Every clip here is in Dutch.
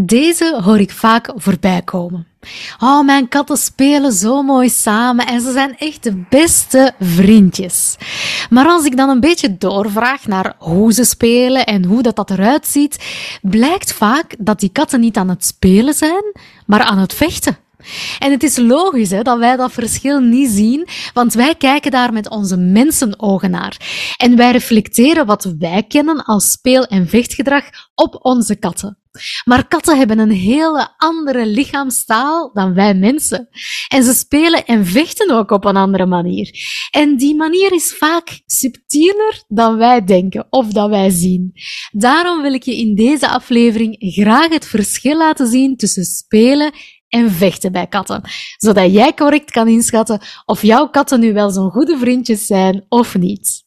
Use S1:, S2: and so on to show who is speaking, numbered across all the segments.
S1: Deze hoor ik vaak voorbij komen. Oh, mijn katten spelen zo mooi samen en ze zijn echt de beste vriendjes. Maar als ik dan een beetje doorvraag naar hoe ze spelen en hoe dat, dat eruit ziet, blijkt vaak dat die katten niet aan het spelen zijn, maar aan het vechten. En het is logisch hè, dat wij dat verschil niet zien, want wij kijken daar met onze mensenogen naar. En wij reflecteren wat wij kennen als speel- en vechtgedrag op onze katten. Maar katten hebben een hele andere lichaamstaal dan wij mensen. En ze spelen en vechten ook op een andere manier. En die manier is vaak subtieler dan wij denken of dat wij zien. Daarom wil ik je in deze aflevering graag het verschil laten zien tussen spelen en vechten bij katten, zodat jij correct kan inschatten of jouw katten nu wel zo'n goede vriendjes zijn of niet.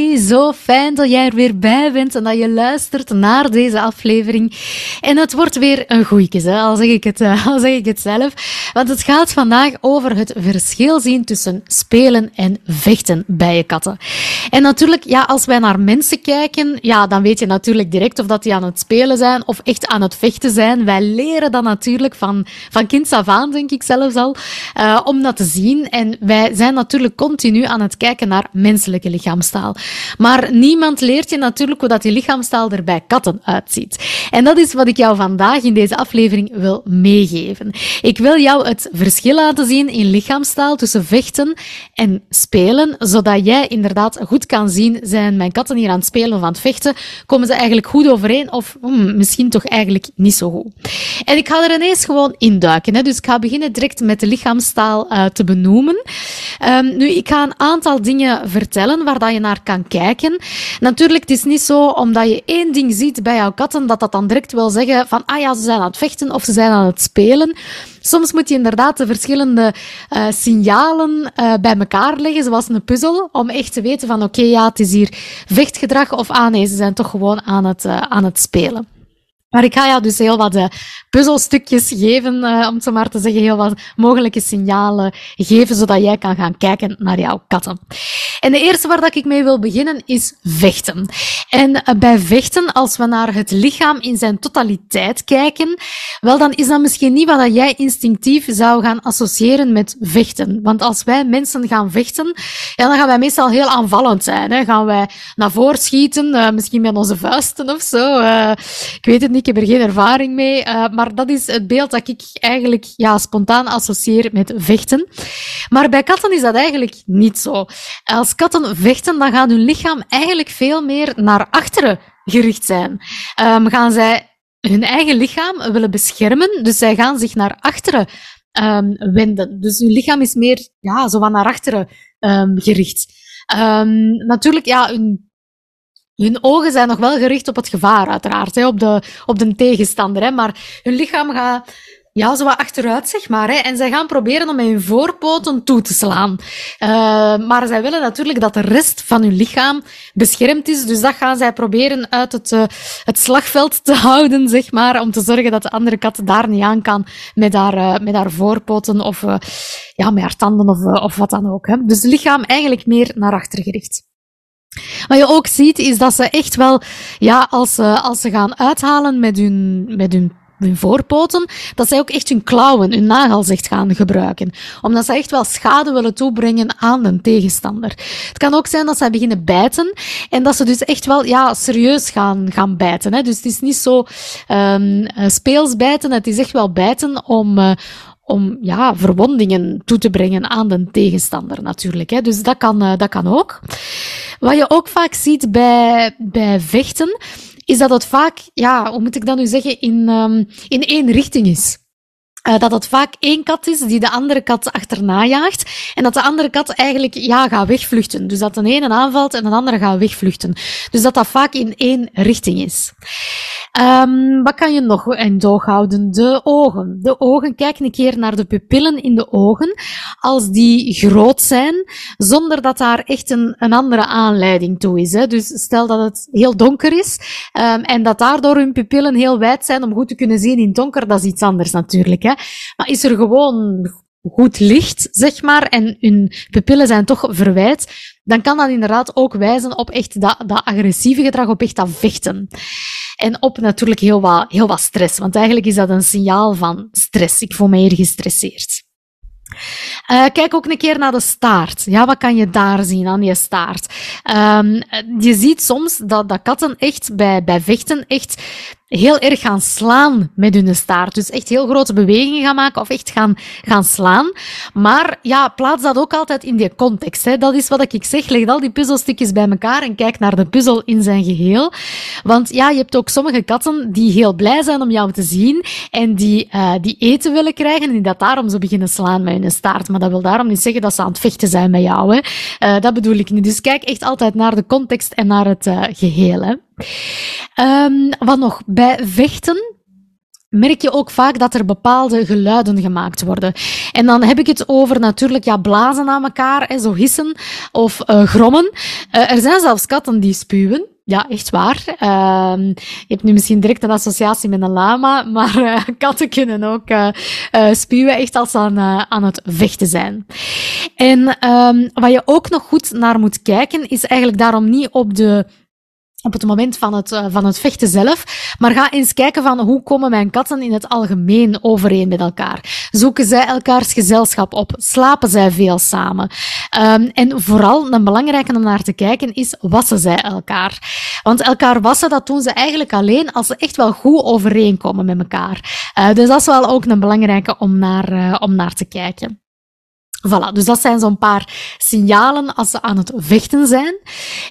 S1: zo fijn dat jij er weer bij bent en dat je luistert naar deze aflevering. En het wordt weer een goeiekes, hè? Al, zeg ik het, eh, al zeg ik het zelf. Want het gaat vandaag over het verschil zien tussen spelen en vechten bij je katten. En natuurlijk, ja, als wij naar mensen kijken, ja, dan weet je natuurlijk direct of dat die aan het spelen zijn of echt aan het vechten zijn. Wij leren dat natuurlijk van, van kinds af aan, denk ik zelfs al, uh, om dat te zien. En wij zijn natuurlijk continu aan het kijken naar menselijke lichaam lichaamstaal. Maar niemand leert je natuurlijk hoe dat die lichaamstaal er bij katten uitziet. En dat is wat ik jou vandaag in deze aflevering wil meegeven. Ik wil jou het verschil laten zien in lichaamstaal tussen vechten en spelen, zodat jij inderdaad goed kan zien, zijn mijn katten hier aan het spelen of aan het vechten, komen ze eigenlijk goed overeen of hmm, misschien toch eigenlijk niet zo goed. En ik ga er ineens gewoon induiken. Hè. Dus ik ga beginnen direct met de lichaamstaal uh, te benoemen. Um, nu, ik ga een aantal dingen vertellen waar dat je naar kan kijken. Natuurlijk, het is niet zo omdat je één ding ziet bij jouw katten, dat dat dan direct wil zeggen van, ah ja, ze zijn aan het vechten of ze zijn aan het spelen. Soms moet je inderdaad de verschillende uh, signalen uh, bij elkaar leggen, zoals een puzzel, om echt te weten van, oké, ja, het is hier vechtgedrag of ah nee, ze zijn toch gewoon aan het, uh, aan het spelen. Maar ik ga jou dus heel wat uh, puzzelstukjes geven, uh, om het zo maar te zeggen, heel wat mogelijke signalen geven, zodat jij kan gaan kijken naar jouw katten. En de eerste waar dat ik mee wil beginnen is vechten. En uh, bij vechten, als we naar het lichaam in zijn totaliteit kijken, wel dan is dat misschien niet wat dat jij instinctief zou gaan associëren met vechten. Want als wij mensen gaan vechten, ja, dan gaan wij meestal heel aanvallend zijn. Hè. Gaan wij naar voren schieten, misschien met onze vuisten of zo. ik weet het niet ik heb er geen ervaring mee, uh, maar dat is het beeld dat ik eigenlijk ja, spontaan associeer met vechten. Maar bij katten is dat eigenlijk niet zo. Als katten vechten, dan gaat hun lichaam eigenlijk veel meer naar achteren gericht zijn. Um, gaan zij hun eigen lichaam willen beschermen, dus zij gaan zich naar achteren um, wenden. Dus hun lichaam is meer ja, zo van naar achteren um, gericht. natuurlijk, ja, hun hun ogen zijn nog wel gericht op het gevaar, uiteraard, hè, op, de, op de tegenstander. Hè, maar hun lichaam gaat ja, zo wat achteruit, zeg maar. Hè, en zij gaan proberen om met hun voorpoten toe te slaan. Uh, maar zij willen natuurlijk dat de rest van hun lichaam beschermd is. Dus dat gaan zij proberen uit het, uh, het slagveld te houden, zeg maar. Om te zorgen dat de andere kat daar niet aan kan met haar, uh, met haar voorpoten of ja, met haar tanden of, of wat dan ook. Hè. Dus lichaam eigenlijk meer naar achter gericht. Wat je ook ziet, is dat ze echt wel, ja, als ze, als ze gaan uithalen met hun, met hun hun voorpoten, dat zij ook echt hun klauwen, hun nagels echt gaan gebruiken. Omdat ze echt wel schade willen toebrengen aan een tegenstander. Het kan ook zijn dat zij beginnen bijten en dat ze dus echt wel, ja, serieus gaan, gaan bijten. Hè. Dus het is niet zo um, speels bijten, het is echt wel bijten om, uh, om ja, verwondingen toe te brengen aan de tegenstander natuurlijk. Hè. Dus dat kan, uh, dat kan ook. Wat je ook vaak ziet bij, bij vechten, is dat het vaak, ja, hoe moet ik dat nu zeggen, in, um, in één richting is. Uh, dat het vaak één kat is die de andere kat achterna jaagt. En dat de andere kat eigenlijk ja, gaat wegvluchten. Dus dat de ene aanvalt en de andere gaat wegvluchten. Dus dat dat vaak in één richting is. Um, wat kan je nog in doog houden? De ogen. De ogen, kijk een keer naar de pupillen in de ogen. Als die groot zijn, zonder dat daar echt een, een andere aanleiding toe is. Hè. Dus stel dat het heel donker is um, en dat daardoor hun pupillen heel wijd zijn om goed te kunnen zien in het donker, dat is iets anders natuurlijk. Maar is er gewoon goed licht, zeg maar, en hun pupillen zijn toch verwijt, dan kan dat inderdaad ook wijzen op echt dat, dat agressieve gedrag, op echt dat vechten. En op natuurlijk heel wat, heel wat stress, want eigenlijk is dat een signaal van stress. Ik voel me hier gestresseerd. Uh, kijk ook een keer naar de staart. Ja, wat kan je daar zien aan je staart? Um, je ziet soms dat, dat katten echt bij, bij vechten echt heel erg gaan slaan met hun staart. Dus echt heel grote bewegingen gaan maken of echt gaan, gaan slaan. Maar ja, plaats dat ook altijd in die context. Hè. Dat is wat ik zeg. Leg al die puzzelstukjes bij elkaar en kijk naar de puzzel in zijn geheel. Want ja, je hebt ook sommige katten die heel blij zijn om jou te zien en die, uh, die eten willen krijgen en die dat daarom zo beginnen slaan met hun staart. Maar dat wil daarom niet zeggen dat ze aan het vechten zijn met jou. Hè. Uh, dat bedoel ik niet. Dus kijk echt altijd naar de context en naar het uh, geheel. Hè. Um, wat nog? Bij vechten merk je ook vaak dat er bepaalde geluiden gemaakt worden. En dan heb ik het over natuurlijk ja, blazen aan elkaar, hè, zo hissen of uh, grommen. Uh, er zijn zelfs katten die spuwen. Ja, echt waar. Uh, je hebt nu misschien direct een associatie met een lama, maar uh, katten kunnen ook uh, spuwen echt als ze aan, aan het vechten zijn. En um, wat je ook nog goed naar moet kijken, is eigenlijk daarom niet op de op het moment van het, uh, van het vechten zelf. Maar ga eens kijken van hoe komen mijn katten in het algemeen overeen met elkaar. Zoeken zij elkaars gezelschap op? Slapen zij veel samen? Um, en vooral, een belangrijke om naar te kijken is, wassen zij elkaar? Want elkaar wassen, dat doen ze eigenlijk alleen als ze echt wel goed overeenkomen met elkaar. Uh, dus dat is wel ook een belangrijke om naar, uh, om naar te kijken. Voilà, dus dat zijn zo'n paar signalen als ze aan het vechten zijn.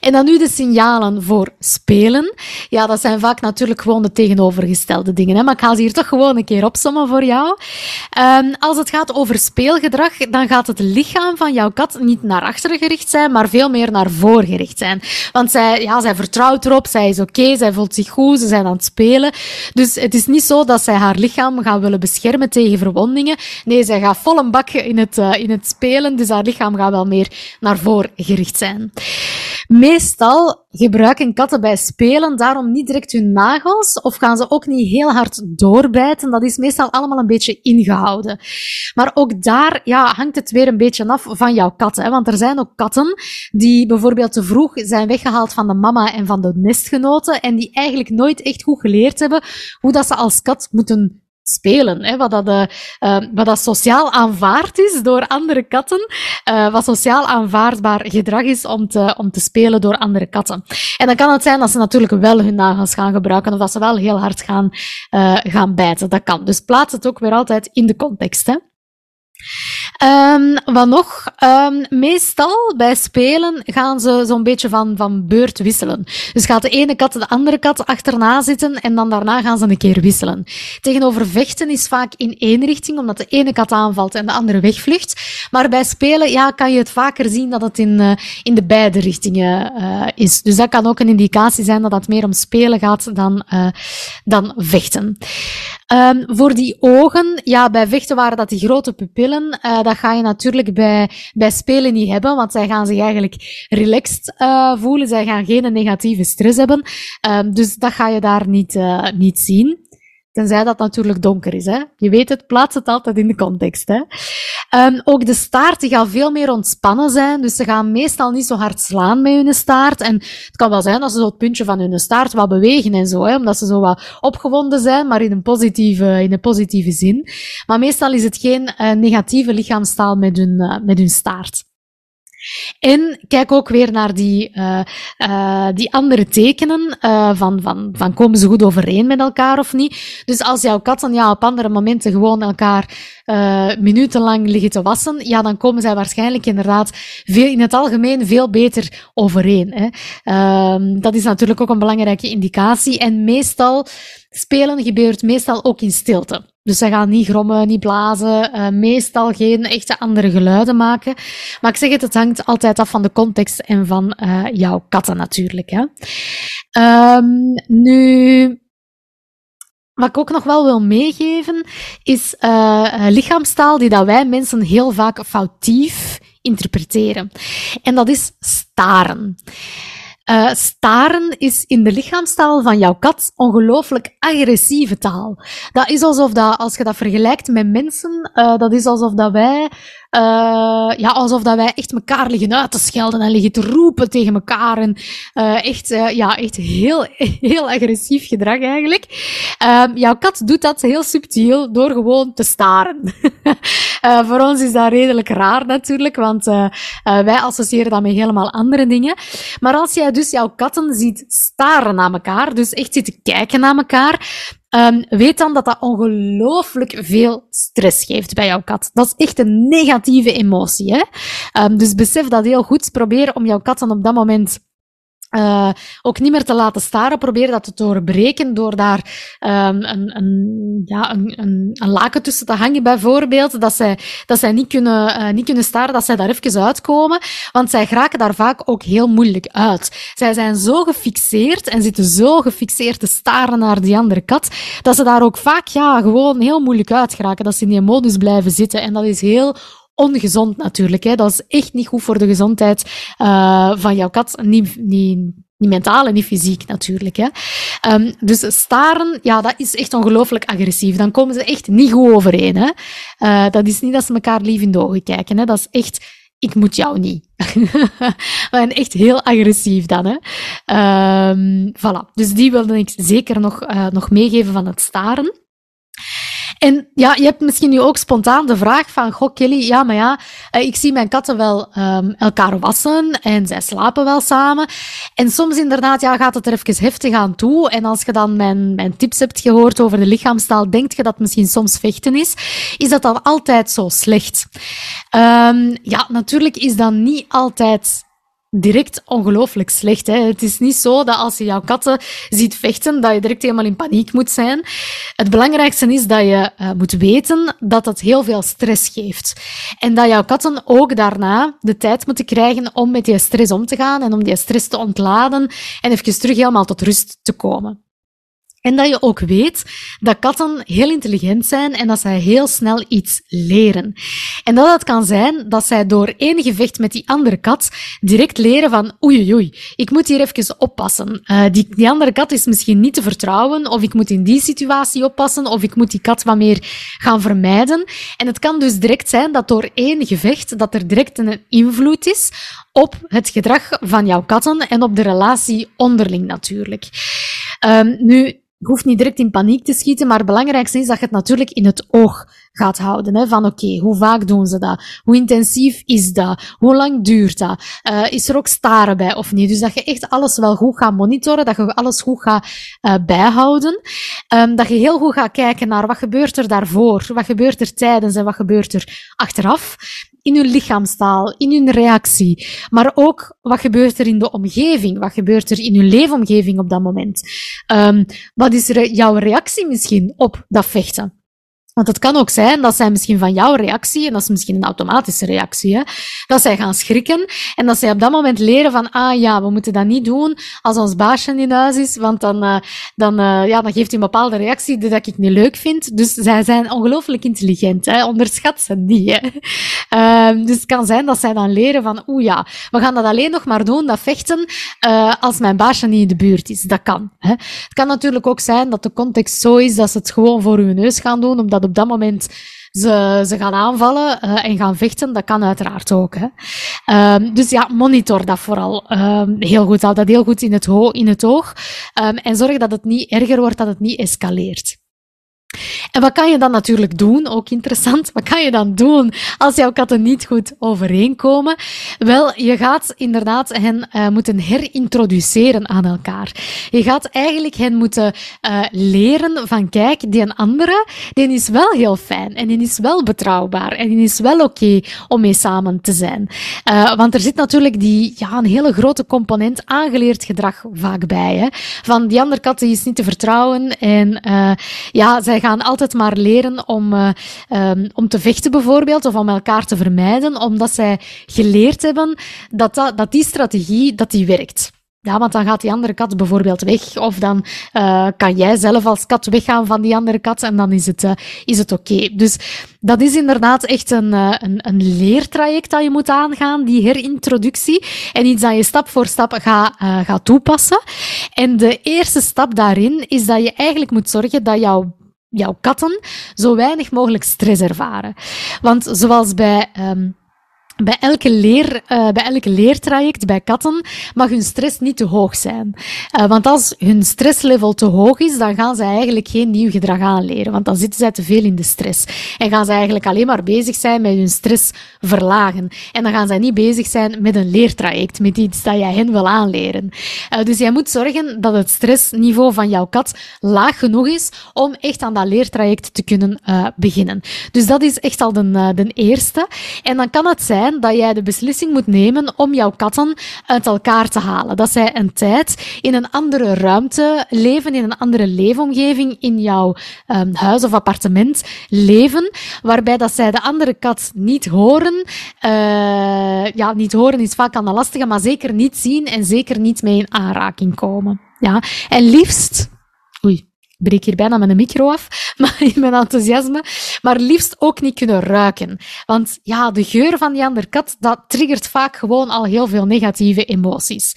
S1: En dan nu de signalen voor spelen. Ja, dat zijn vaak natuurlijk gewoon de tegenovergestelde dingen. Hè? Maar ik ga ze hier toch gewoon een keer opsommen voor jou. Um, als het gaat over speelgedrag, dan gaat het lichaam van jouw kat niet naar achteren gericht zijn, maar veel meer naar voren gericht zijn. Want zij, ja, zij vertrouwt erop, zij is oké, zij voelt zich goed, ze zijn aan het spelen. Dus het is niet zo dat zij haar lichaam gaat willen beschermen tegen verwondingen. Nee, zij gaat vol een bak in het, uh, in het spelen, dus haar lichaam gaat wel meer naar voren gericht zijn. Meestal gebruiken katten bij spelen daarom niet direct hun nagels of gaan ze ook niet heel hard doorbijten. Dat is meestal allemaal een beetje ingehouden. Maar ook daar ja, hangt het weer een beetje af van jouw kat. Hè? Want er zijn ook katten die bijvoorbeeld te vroeg zijn weggehaald van de mama en van de nestgenoten en die eigenlijk nooit echt goed geleerd hebben hoe dat ze als kat moeten spelen. Hè, wat, dat, uh, wat dat sociaal aanvaard is door andere katten. Uh, wat sociaal aanvaardbaar gedrag is om te, om te spelen door andere katten. En dan kan het zijn dat ze natuurlijk wel hun nagels gaan gebruiken of dat ze wel heel hard gaan, uh, gaan bijten. Dat kan. Dus plaats het ook weer altijd in de context. Hè. Um, wat nog? Um, meestal bij spelen gaan ze zo'n beetje van, van beurt wisselen. Dus gaat de ene kat de andere kat achterna zitten en dan daarna gaan ze een keer wisselen. Tegenover vechten is vaak in één richting, omdat de ene kat aanvalt en de andere wegvlucht. Maar bij spelen ja, kan je het vaker zien dat het in, uh, in de beide richtingen uh, is. Dus dat kan ook een indicatie zijn dat het meer om spelen gaat dan, uh, dan vechten. Um, voor die ogen, ja, bij vechten waren dat die grote pupillen. Dat ga je natuurlijk bij, bij spelen niet hebben, want zij gaan zich eigenlijk relaxed uh, voelen. Zij gaan geen negatieve stress hebben. Um, dus dat ga je daar niet, uh, niet zien. Tenzij dat natuurlijk donker is. Hè? Je weet het, plaats het altijd in de context. Hè? Um, ook de staart die gaat veel meer ontspannen zijn. Dus ze gaan meestal niet zo hard slaan met hun staart. En het kan wel zijn dat ze zo het puntje van hun staart wat bewegen en zo. Hè? Omdat ze zo wat opgewonden zijn, maar in een positieve, in een positieve zin. Maar meestal is het geen uh, negatieve lichaamstaal met hun, uh, met hun staart. En kijk ook weer naar die, uh, uh, die andere tekenen uh, van, van, van komen ze goed overeen met elkaar of niet. Dus als jouw katten ja, op andere momenten gewoon elkaar minutenlang liggen te wassen, ja, dan komen zij waarschijnlijk inderdaad veel, in het algemeen veel beter overeen. Hè. Ehm, dat is natuurlijk ook een belangrijke indicatie. En meestal, spelen gebeurt meestal ook in stilte. Dus ze gaan niet grommen, niet blazen, uh, meestal geen echte andere geluiden maken. Maar ik zeg het, het hangt altijd af van de context en van uh, jouw katten natuurlijk. Hè. Um, nu, wat ik ook nog wel wil meegeven, is uh, lichaamstaal die dat wij mensen heel vaak foutief interpreteren. En dat is staren. Uh, staren is in de lichaamstaal van jouw kat ongelooflijk agressieve taal. Dat is alsof dat, als je dat vergelijkt met mensen, uh, dat is alsof dat wij uh, ja, alsof dat wij echt elkaar liggen uit te schelden en liggen te roepen tegen elkaar. En uh, echt, uh, ja, echt heel, heel agressief gedrag eigenlijk. Um, jouw kat doet dat heel subtiel door gewoon te staren. voor ons is dat redelijk raar natuurlijk, want wij associëren dat met helemaal andere dingen. Maar als jij dus jouw katten ziet staren naar elkaar, dus echt zitten kijken naar elkaar, Um, weet dan dat dat ongelooflijk veel stress geeft bij jouw kat. Dat is echt een negatieve emotie. Hè? Um, dus besef dat heel goed. Probeer om jouw kat dan op dat moment uh, ook niet meer te laten staren. Probeer dat te doorbreken door daar um, een, een, ja, een, een, laken tussen te hangen, bijvoorbeeld. Dat zij, dat zij niet, kunnen, uh, niet kunnen staren, dat zij daar even uitkomen. Want zij geraken daar vaak ook heel moeilijk uit. Zij zijn zo gefixeerd en zitten zo gefixeerd te staren naar die andere kat, dat ze daar ook vaak ja, gewoon heel moeilijk uit geraken. Dat ze in die modus blijven zitten. En dat is heel ongezond natuurlijk. Hè. Dat is echt niet goed voor de gezondheid uh, van jouw kat. Niet, niet, niet mentaal en niet fysiek natuurlijk. Hè. Um, dus staren, ja, dat is echt ongelooflijk agressief. Dan komen ze echt niet goed overeen. Hè. Uh, dat is niet dat ze elkaar lief in de ogen kijken. Hè. Dat is echt, ik moet jou niet. maar echt heel agressief dan. Hè. Um, voilà. Dus die wilde ik zeker nog, uh, nog meegeven van het staren. En ja, je hebt misschien nu ook spontaan de vraag van, goh Kelly, ja, maar ja, eh, ik zie mijn katten wel um, elkaar wassen en zij slapen wel samen. En soms inderdaad, ja, gaat het er even heftig aan toe. En als je dan mijn, mijn tips hebt gehoord over de lichaamstaal, denk je dat misschien soms vechten is. Is dat dan altijd zo slecht? Um, ja, natuurlijk is dat niet altijd direct ongelooflijk slecht. Hè? Het is niet zo dat als je jouw katten ziet vechten, dat je direct helemaal in paniek moet zijn. Het belangrijkste is dat je uh, moet weten dat het heel veel stress geeft. En dat jouw katten ook daarna de tijd moeten krijgen om met die stress om te gaan en om die stress te ontladen en even terug helemaal tot rust te komen. En dat je ook weet dat katten heel intelligent zijn en dat zij heel snel iets leren. En dat het kan zijn dat zij door één gevecht met die andere kat direct leren van oei oei, ik moet hier even oppassen. Uh, die, die andere kat is misschien niet te vertrouwen, of ik moet in die situatie oppassen, of ik moet die kat wat meer gaan vermijden. En het kan dus direct zijn dat door één gevecht dat er direct een invloed is op het gedrag van jouw katten en op de relatie onderling natuurlijk. Um, nu, je hoeft niet direct in paniek te schieten, maar het belangrijkste is dat je het natuurlijk in het oog gaat houden. Hè, van oké, okay, hoe vaak doen ze dat? Hoe intensief is dat? Hoe lang duurt dat? Uh, is er ook staren bij of niet? Dus dat je echt alles wel goed gaat monitoren, dat je alles goed gaat uh, bijhouden. Um, dat je heel goed gaat kijken naar wat gebeurt er daarvoor, wat gebeurt er tijdens en wat gebeurt er achteraf in hun lichaamstaal, in hun reactie, maar ook wat gebeurt er in de omgeving, wat gebeurt er in hun leefomgeving op dat moment. Um, wat is jouw reactie misschien op dat vechten? Want het kan ook zijn dat zij misschien van jouw reactie, en dat is misschien een automatische reactie, hè, dat zij gaan schrikken en dat zij op dat moment leren van, ah ja, we moeten dat niet doen als ons baasje in huis is, want dan, uh, dan, uh, ja, dan geeft hij een bepaalde reactie die dat ik niet leuk vind. Dus zij zijn ongelooflijk intelligent, hè. onderschat ze niet. Hè. Uh, dus het kan zijn dat zij dan leren van, oeh ja, we gaan dat alleen nog maar doen, dat vechten, uh, als mijn baasje niet in de buurt is. Dat kan. Hè. Het kan natuurlijk ook zijn dat de context zo is dat ze het gewoon voor uw neus gaan doen, omdat op dat moment ze, ze gaan aanvallen uh, en gaan vechten, dat kan uiteraard ook. Hè. Um, dus ja, monitor dat vooral um, heel goed. Houd dat heel goed in het, in het oog. Um, en zorg dat het niet erger wordt, dat het niet escaleert. En wat kan je dan natuurlijk doen? Ook interessant. Wat kan je dan doen als jouw katten niet goed overeenkomen? Wel, je gaat inderdaad hen uh, moeten herintroduceren aan elkaar. Je gaat eigenlijk hen moeten uh, leren van kijk, die andere, die is wel heel fijn en die is wel betrouwbaar en die is wel oké om mee samen te zijn. Uh, want er zit natuurlijk die, ja, een hele grote component aangeleerd gedrag vaak bij. Hè? Van die andere kat is niet te vertrouwen en ja, zij gaan altijd maar leren om, uh, um, om te vechten bijvoorbeeld, of om elkaar te vermijden, omdat zij geleerd hebben dat, dat, die strategie dat die werkt. Ja, want dan gaat die andere kat bijvoorbeeld weg. Of dan uh, kan jij zelf als kat weggaan van die andere kat en dan is het, uh, is het oké. Dus dat is inderdaad echt een, een, een leertraject dat je moet aangaan, die herintroductie. En iets dat je stap voor stap gaat gaat toepassen. En de eerste stap daarin is dat je eigenlijk moet zorgen dat jouw jouw katten zo weinig mogelijk stress ervaren. Want zoals bij um, bij elke, leer, uh, bij elke leertraject bij katten mag hun stress niet te hoog zijn. Uh, want als hun stresslevel te hoog is, dan gaan ze eigenlijk geen nieuw gedrag aanleren. Want dan zitten zij te veel in de stress. En gaan ze eigenlijk alleen maar bezig zijn met hun stress verlagen. En dan gaan zij niet bezig zijn met een leertraject, met iets dat jij hen wil aanleren. Uh, dus jij moet zorgen dat het stressniveau van jouw kat laag genoeg is om echt aan dat leertraject te kunnen beginnen. Dus dat is echt al de, de eerste. En dan kan het zijn dat jij de beslissing moet nemen om jouw katten uit elkaar te halen. Dat zij een tijd in een andere ruimte leven, in een andere leefomgeving, in jouw um, huis of appartement leven, waarbij dat zij de andere kat niet horen. Uh, ja, niet horen is vaak aan de lastige, maar zeker niet zien en zeker niet mee in aanraking komen. Ja, en liefst. Oei, breek hier bijna mijn micro af, maar in mijn enthousiasme. Maar liefst ook niet kunnen ruiken. Want ja, de geur van die andere kat, dat triggert vaak gewoon al heel veel negatieve emoties.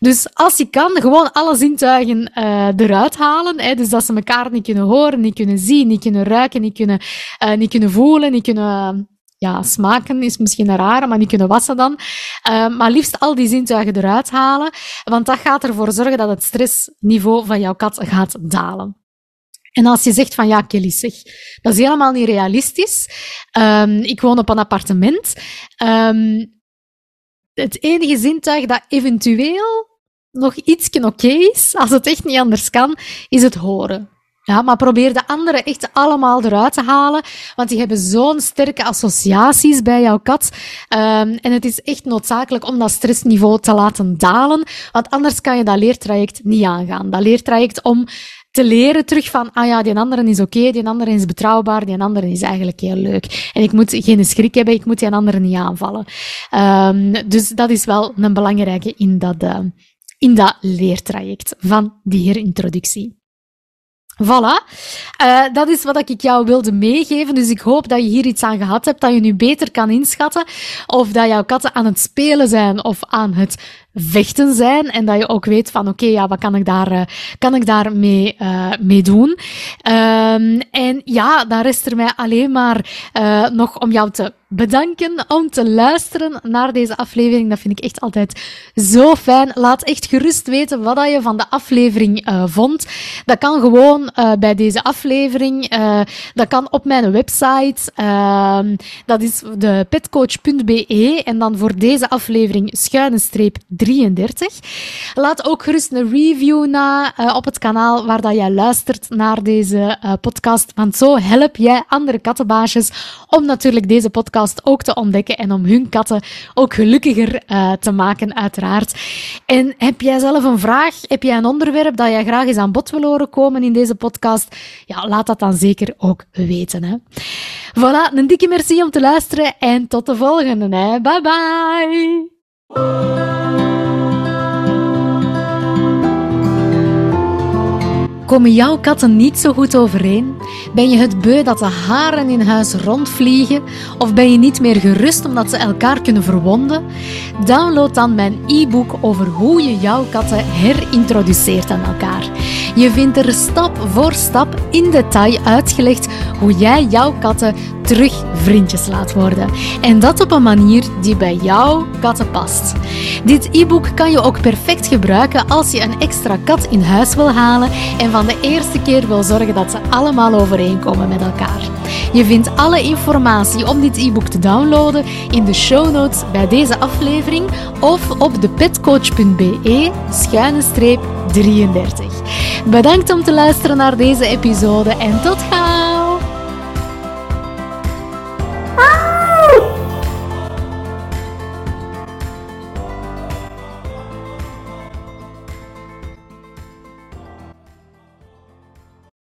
S1: Dus als je kan, gewoon alle zintuigen uh, eruit halen. Hè, dus dat ze elkaar niet kunnen horen, niet kunnen zien, niet kunnen ruiken, niet kunnen, uh, niet kunnen voelen, niet kunnen ja, smaken is misschien een rare, maar niet kunnen wassen dan. Uh, maar liefst al die zintuigen eruit halen, want dat gaat ervoor zorgen dat het stressniveau van jouw kat gaat dalen. En als je zegt van ja, Kelly, zeg, dat is helemaal niet realistisch. Um, ik woon op een appartement. Um, het enige zintuig dat eventueel nog iets oké is, als het echt niet anders kan, is het horen. Ja, maar probeer de anderen echt allemaal eruit te halen, want die hebben zo'n sterke associaties bij jouw kat. Um, en het is echt noodzakelijk om dat stressniveau te laten dalen, want anders kan je dat leertraject niet aangaan. Dat leertraject om te leren terug van, ah ja, die andere is oké, die andere is betrouwbaar, die andere is eigenlijk heel leuk. En ik moet geen schrik hebben, ik moet die andere niet aanvallen. Um, dus dat is wel een belangrijke in dat, uh, in dat leertraject van die herintroductie. Voilà, uh, dat is wat ik jou wilde meegeven. Dus ik hoop dat je hier iets aan gehad hebt, dat je nu beter kan inschatten of dat jouw katten aan het spelen zijn of aan het vechten zijn en dat je ook weet van oké, ja, wat kan ik daar, uh, kan ik daar mee, uh, mee doen? Um, en ja, dan rest er mij alleen maar uh, nog om jou te bedanken om te luisteren naar deze aflevering. Dat vind ik echt altijd zo fijn. Laat echt gerust weten wat je van de aflevering uh, vond. Dat kan gewoon uh, bij deze aflevering. Uh, dat kan op mijn website. Ehm, dat is de petcoach.be. En dan voor deze aflevering schuine streep 33. Laat ook gerust een review na op het kanaal waar dat jij luistert naar deze podcast. Want zo help jij andere kattenbaasjes om natuurlijk deze podcast ook te ontdekken en om hun katten ook gelukkiger uh, te maken, uiteraard. En heb jij zelf een vraag? Heb jij een onderwerp dat jij graag eens aan bod wil horen komen in deze podcast? Ja, laat dat dan zeker ook weten. Hè. Voilà, een dikke merci om te luisteren en tot de volgende. Hè. Bye bye! Komen jouw katten niet zo goed overeen? Ben je het beu dat de haren in huis rondvliegen? Of ben je niet meer gerust omdat ze elkaar kunnen verwonden? Download dan mijn e-book over hoe je jouw katten herintroduceert aan elkaar. Je vindt er stap voor stap in detail uitgelegd hoe jij jouw katten terug vriendjes laat worden. En dat op een manier die bij jouw katten past. Dit e-book kan je ook perfect gebruiken als je een extra kat in huis wil halen en van de eerste keer wil zorgen dat ze allemaal overeenkomen met elkaar. Je vindt alle informatie om dit e-book te downloaden in de show notes bij deze aflevering of op de petcoach.be schuine streep 33. Bedankt om te luisteren naar deze episode en tot gauw!